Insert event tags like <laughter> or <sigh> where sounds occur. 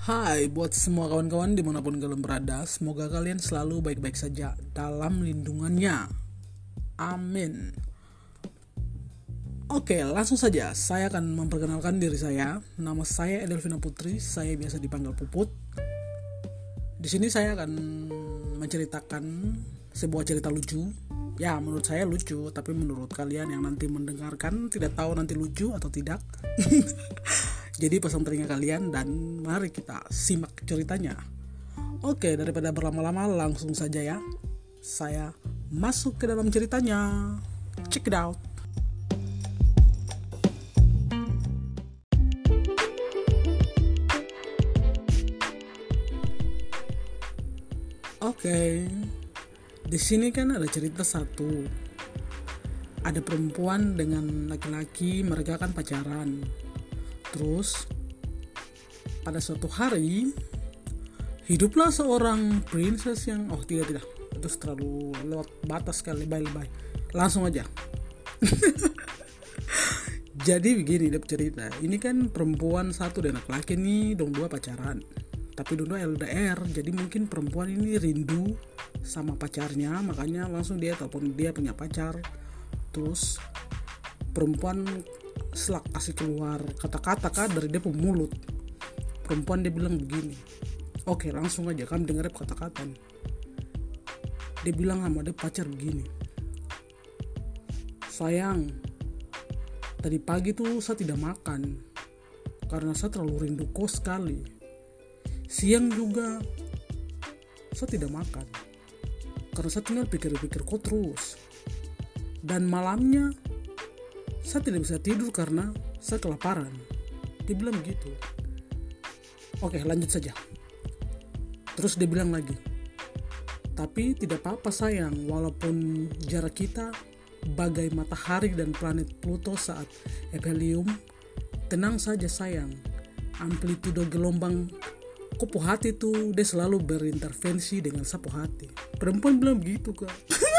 Hai buat semua kawan-kawan di mana pun kalian berada Semoga kalian selalu baik-baik saja dalam lindungannya. Amin. Oke langsung saja saya akan memperkenalkan diri saya. Nama saya Edelvina Putri Saya biasa dipanggil Puput. Di sini saya akan menceritakan sebuah cerita lucu. Ya menurut saya lucu Tapi menurut kalian yang nanti mendengarkan Tidak tahu nanti lucu atau tidak <laughs> Jadi pasang telinga kalian dan mari kita simak ceritanya. Oke, daripada berlama-lama langsung saja ya. Saya masuk ke dalam ceritanya. Check it out. Oke. Di sini kan ada cerita satu. Ada perempuan dengan laki-laki, mereka kan pacaran Terus pada suatu hari hiduplah seorang princess yang oh tidak tidak. Itu terlalu lewat batas sekali bye bye langsung aja. <laughs> Jadi begini dia cerita. Ini kan perempuan satu dan laki-laki nih dong dua pacaran. Tapi dua LDR jadi mungkin perempuan ini rindu sama pacarnya makanya langsung dia telepon dia punya pacar. Terus perempuan selak kasih keluar kata-kata kan dari dia mulut perempuan dia bilang begini oke langsung aja kamu dengar kata-kata dia bilang sama dia pacar begini sayang tadi pagi tuh saya tidak makan karena saya terlalu rindu kau sekali. Siang juga saya tidak makan karena saya tinggal pikir-pikir kau terus. Dan malamnya saya tidak bisa tidur karena saya kelaparan. Dia bilang begitu oke lanjut saja. Terus dia bilang lagi tapi tidak apa-apa sayang. Walaupun jarak kita bagai matahari dan planet Pluto saat epelium tenang saja sayang. Amplitudo gelombang kupu hati tuh dia selalu berintervensi dengan sapu hati. Perempuan bilang begitu kak <laughs>